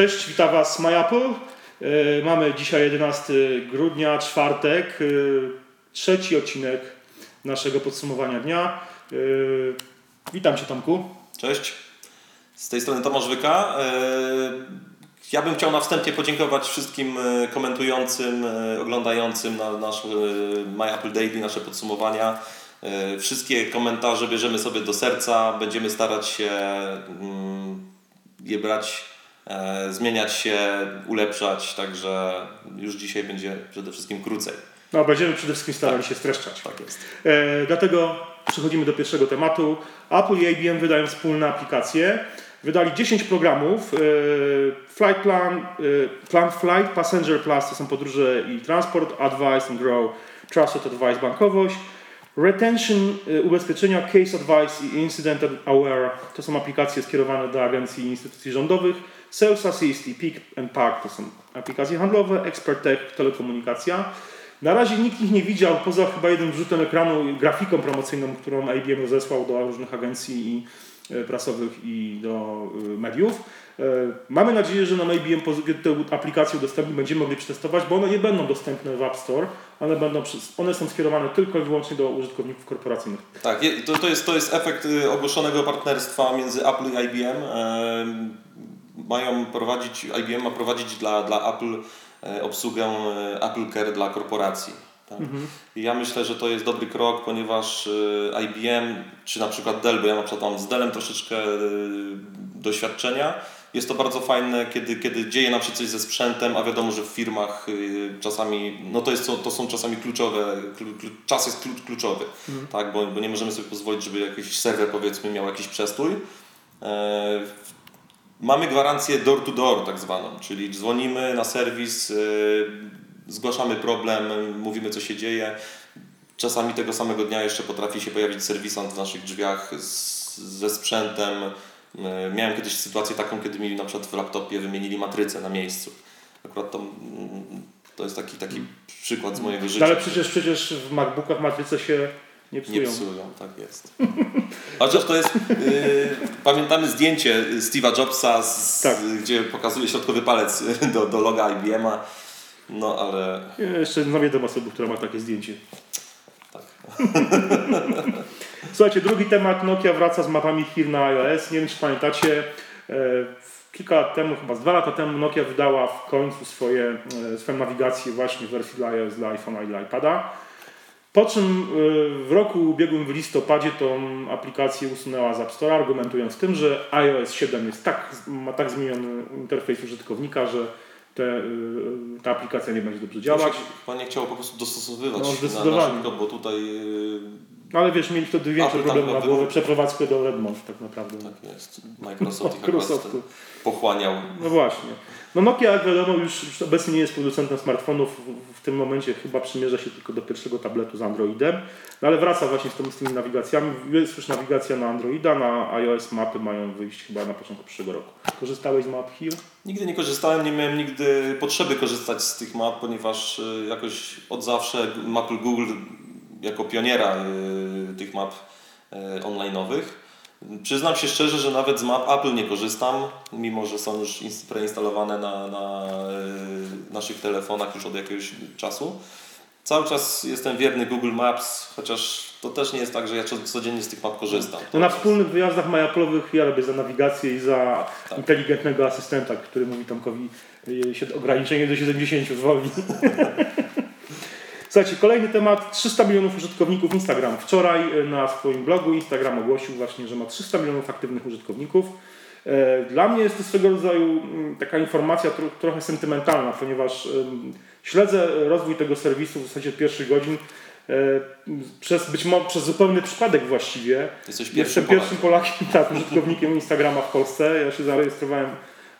Cześć, witam Was MyApple. E, mamy dzisiaj 11 grudnia, czwartek, e, trzeci odcinek naszego podsumowania dnia. E, witam Cię Tomku. Cześć, z tej strony Tomasz Wyka. Ja bym chciał na wstępie podziękować wszystkim komentującym, oglądającym na nasz My Apple Daily, nasze podsumowania. Wszystkie komentarze bierzemy sobie do serca, będziemy starać się mm, je brać zmieniać się, ulepszać, także już dzisiaj będzie przede wszystkim krócej. No, będziemy przede wszystkim starali tak. się streszczać. Tak jest. E, dlatego przechodzimy do pierwszego tematu. Apple i IBM wydają wspólne aplikacje. Wydali 10 programów. E, Flight Plan, e, Plan Flight, Passenger Plus to są podróże i transport, Advice and Grow, Trusted Advice, bankowość. Retention, e, ubezpieczenia, Case Advice i Incident Aware to są aplikacje skierowane do agencji i instytucji rządowych. Sales Assist i Pick and to są aplikacje handlowe, Expert Tech, telekomunikacja. Na razie nikt ich nie widział, poza chyba jednym wrzutem ekranu, grafiką promocyjną, którą IBM rozesłał do różnych agencji i prasowych i do e, mediów. E, mamy nadzieję, że na IBM tę aplikację udostępni będziemy mogli przetestować, bo one nie będą dostępne w App Store, one, będą, one są skierowane tylko i wyłącznie do użytkowników korporacyjnych. Tak, to, to, jest, to jest efekt y, ogłoszonego partnerstwa między Apple i IBM mają prowadzić, IBM ma prowadzić dla, dla Apple e, obsługę e, Apple Care dla korporacji. Tak? Mhm. I ja myślę, że to jest dobry krok, ponieważ e, IBM, czy na przykład Dell, bo ja na przykład mam z Dellem troszeczkę doświadczenia, jest to bardzo fajne, kiedy, kiedy dzieje nam się coś ze sprzętem, a wiadomo, że w firmach czasami, no to, jest, to są czasami kluczowe, czas jest kluczowy, mhm. tak? bo, bo nie możemy sobie pozwolić, żeby jakiś serwer powiedzmy miał jakiś przestój. Mamy gwarancję door to door tak zwaną, czyli dzwonimy na serwis, zgłaszamy problem, mówimy co się dzieje. Czasami tego samego dnia jeszcze potrafi się pojawić serwisant w naszych drzwiach z, ze sprzętem. Yy, miałem kiedyś sytuację taką, kiedy mi na przykład w laptopie wymienili matrycę na miejscu. Akurat to, mm, to jest taki, taki przykład z mojego życia. No ale przecież, przecież w MacBookach matryce się nie psują. Nie psują, tak jest. Chociaż to jest, yy, pamiętamy zdjęcie Steve'a Jobsa, z, tak. gdzie pokazuje środkowy palec do, do loga IBM-a, no ale... Jeszcze znam jedną osobę, która ma takie zdjęcie. Tak. Słuchajcie, drugi temat, Nokia wraca z mapami chwil na iOS. Nie wiem, czy pamiętacie, e, kilka lat temu, chyba dwa lata temu Nokia wydała w końcu swoje, e, swoją nawigację właśnie w wersji dla iOS, dla iPhone'a i dla iPada. Po czym y, w roku ubiegłym w listopadzie tą aplikację usunęła z App Store, argumentując tym, że iOS 7 jest tak, ma tak zmieniony interfejs użytkownika, że te, y, ta aplikacja nie będzie dobrze działać. Chyba nie chciało po prostu dostosowywać no, zdecydowanie. na, bo tutaj... No ale wiesz, mieli wtedy większe problemy na głowę, przeprowadzkę do Redmond tak naprawdę. Tak jest. Microsoft ich pochłaniał. No właśnie. No Nokia, jak wiadomo, już, już obecnie nie jest producentem smartfonów. W, w, tym momencie chyba przymierza się tylko do pierwszego tabletu z Androidem. No ale wraca właśnie z, tym, z tymi nawigacjami. Jest już nawigacja na Androida, na iOS mapy mają wyjść chyba na początku przyszłego roku. Korzystałeś z map Hill? Nigdy nie korzystałem, nie miałem nigdy potrzeby korzystać z tych map, ponieważ y, jakoś od zawsze mapy Google jako pioniera y, tych map y, online'owych Przyznam się szczerze, że nawet z map Apple nie korzystam, mimo że są już preinstalowane na, na y, naszych telefonach już od jakiegoś czasu. Cały czas jestem wierny Google Maps, chociaż to też nie jest tak, że ja codziennie z tych map korzystam. No na wspólnych wyjazdach MyApple'owych ja robię za nawigację i za tak. inteligentnego asystenta, który mówi Tomkowi y, ograniczenie do 70 zwolni. Słuchajcie, kolejny temat. 300 milionów użytkowników Instagram. Wczoraj e, na swoim blogu Instagram ogłosił właśnie, że ma 300 milionów aktywnych użytkowników. E, dla mnie jest to swego rodzaju mm, taka informacja trochę sentymentalna, ponieważ śledzę rozwój tego serwisu w zasadzie od pierwszych godzin e, przez być może przez zupełny przypadek właściwie. Jesteś pierwszym Jestem pierwszym Polakiem, tak, użytkownikiem Instagrama w Polsce. Ja się zarejestrowałem,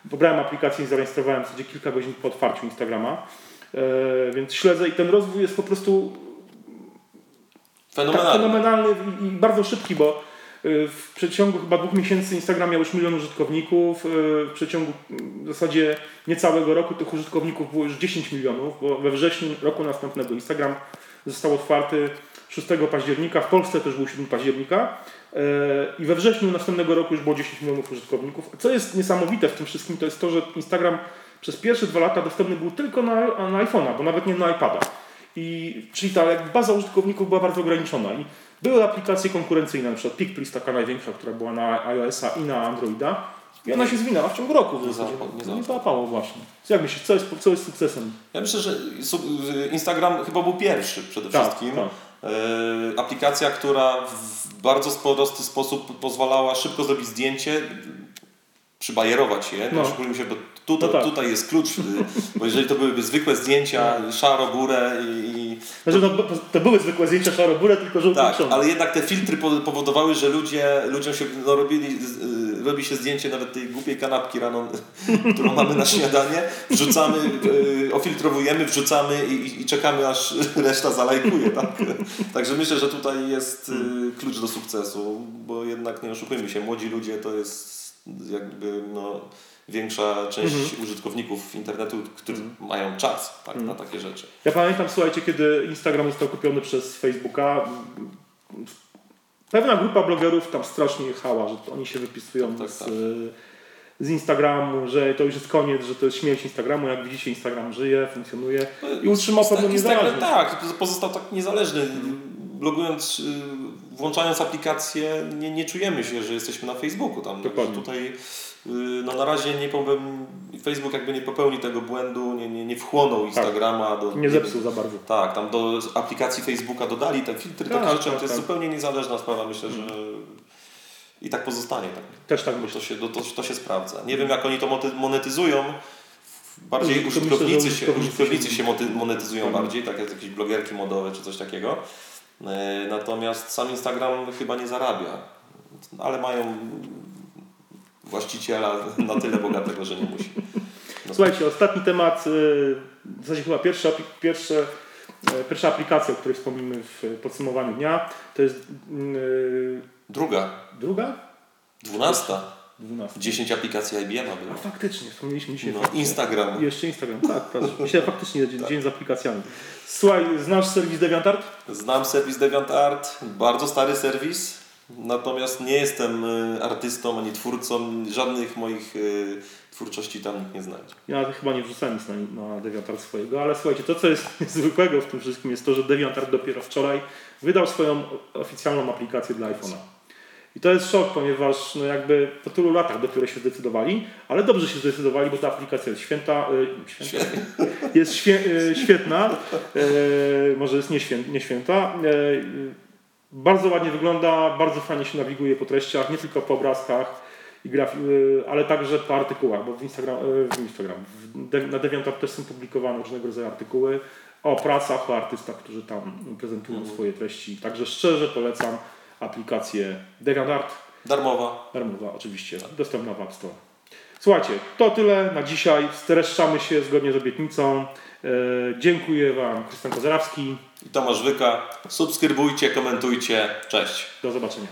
pobrałem aplikację i zarejestrowałem w zasadzie kilka godzin po otwarciu Instagrama. E, więc śledzę i ten rozwój jest po prostu fenomenalny, tak fenomenalny i, i bardzo szybki, bo e, w przeciągu chyba dwóch miesięcy Instagram miał już milion użytkowników. E, w przeciągu w zasadzie niecałego roku tych użytkowników było już 10 milionów, bo we wrześniu roku następnego Instagram został otwarty 6 października, w Polsce też był 7 października i we wrześniu następnego roku już było 10 milionów użytkowników. Co jest niesamowite w tym wszystkim, to jest to, że Instagram przez pierwsze dwa lata dostępny był tylko na, na iPhone'a, bo nawet nie na iPada. I, czyli ta baza użytkowników była bardzo ograniczona. I były aplikacje konkurencyjne, na przykład PicPlease, taka największa, która była na iOS-a i na Androida. I ona się zwinęła w ciągu roku. W Nie zasadzie. nie nie załapało. właśnie. Jak myślisz, co jest, co jest sukcesem? Ja myślę, że su- Instagram chyba był pierwszy przede Tak, wszystkim. tak. E, aplikacja, która w bardzo prosty sposób pozwalała szybko zrobić zdjęcie, przybajerować je. No. No. Szczególnie się, bo tutaj, No tak. tutaj jest klucz, y, bo jeżeli to byłyby zwykłe zdjęcia, szaro, górę i, Znaczy, no, to były zwykłe zdjęcia szaro-burę, tylko żółty tak, ale jednak te filtry po- powodowały, że ludzie, ludziom się no, robili, y, robi się zdjęcie nawet tej głupiej kanapki rano, którą mamy na śniadanie, wrzucamy, y, ofiltrowujemy, wrzucamy i, i- czekamy aż reszta zalajkuje. Tak? Także myślę, że tutaj jest y, klucz do sukcesu, bo jednak nie oszukujmy się, młodzi ludzie to jest jakby no, większa część użytkowników internetu, którzy mają czas tak, na takie rzeczy. Ja pamiętam, słuchajcie, kiedy Instagram został kupiony przez Facebooka, pewna grupa blogerów tam strasznie jechała, że oni się wypisują Tak, z, tak. z Instagramu, że to już jest koniec, że to jest śmierć Instagramu. Jak widzicie, Instagram żyje, funkcjonuje i utrzymał pewną niezależność. tak, pozostał tak niezależny. Blogując, y, włączając aplikację, nie, nie czujemy się, że jesteśmy na Facebooku. Tam Dokładnie. tutaj y, no na razie nie popełni, Facebook jakby nie popełni tego błędu, nie, nie, nie wchłonął Instagrama do. Tak. Nie zepsuł za bardzo. Tak, tam do aplikacji Facebooka dodali te filtry, Tak, takie rzeczy. tak, to jest tak. zupełnie niezależna sprawa. Myślę, że i tak pozostanie. Tak. Też tak Bo myślę. to się, to, to się sprawdza. Nie wiem, jak oni to monetyzują. Bardziej To myślę, użytkownicy się, użytkownicy użytkownicy się- monetyzują Mhm. bardziej, tak jak jakieś blogerki modowe czy coś takiego. E, Natomiast sam Instagram chyba nie zarabia. Ale mają właściciela na tyle bogatego, że nie musi. No, Słuchajcie, ostatni temat, y, w zasadzie chyba pierwsza, pierwsze, e, pierwsza aplikacja, o której wspomnimy w podsumowaniu dnia, to jest y, Druga, druga? dwunasta. 12. 10 aplikacji IBM A było. faktycznie, wspomnieliśmy dzisiaj. No, faktycznie. Instagram. Jeszcze Instagram, tak. Dzisiaj faktycznie dzień, dzień z aplikacjami. Słuchaj, znasz serwis DeviantArt? Znam serwis DeviantArt, bardzo stary serwis, natomiast nie jestem y, artystą ani twórcą, żadnych moich y, twórczości tam nikt nie znajdzie. Ja chyba nie wrzucałem nic na, na DeviantArt swojego, ale słuchajcie, to co jest niezwykłego w tym wszystkim jest to, że DeviantArt dopiero wczoraj wydał swoją oficjalną aplikację dla iPhone'a. I to jest szok, ponieważ no jakby po tylu latach dopiero się zdecydowali, ale dobrze się zdecydowali, bo ta aplikacja jest święta, y, święta jest świe, y, świetna, y, może jest nie, świę, nie święta. Y, y, bardzo ładnie wygląda, bardzo fajnie się nawiguje po treściach, nie tylko po obrazkach, i graf, ale także po artykułach, bo w Instagram, w Instagram w na DeviantArt też są publikowane różnego rodzaju artykuły o pracach, o artystach, którzy tam prezentują swoje treści. Także szczerze polecam aplikację DeviantArt, Darmowa. darmowa oczywiście, dostępna w App Store. Słuchajcie, to tyle na dzisiaj. Streszczamy się zgodnie z obietnicą. E, dziękuję Wam, Krystian Kozerawski. I Tomasz Wyka. Subskrybujcie, komentujcie. Cześć. Do zobaczenia.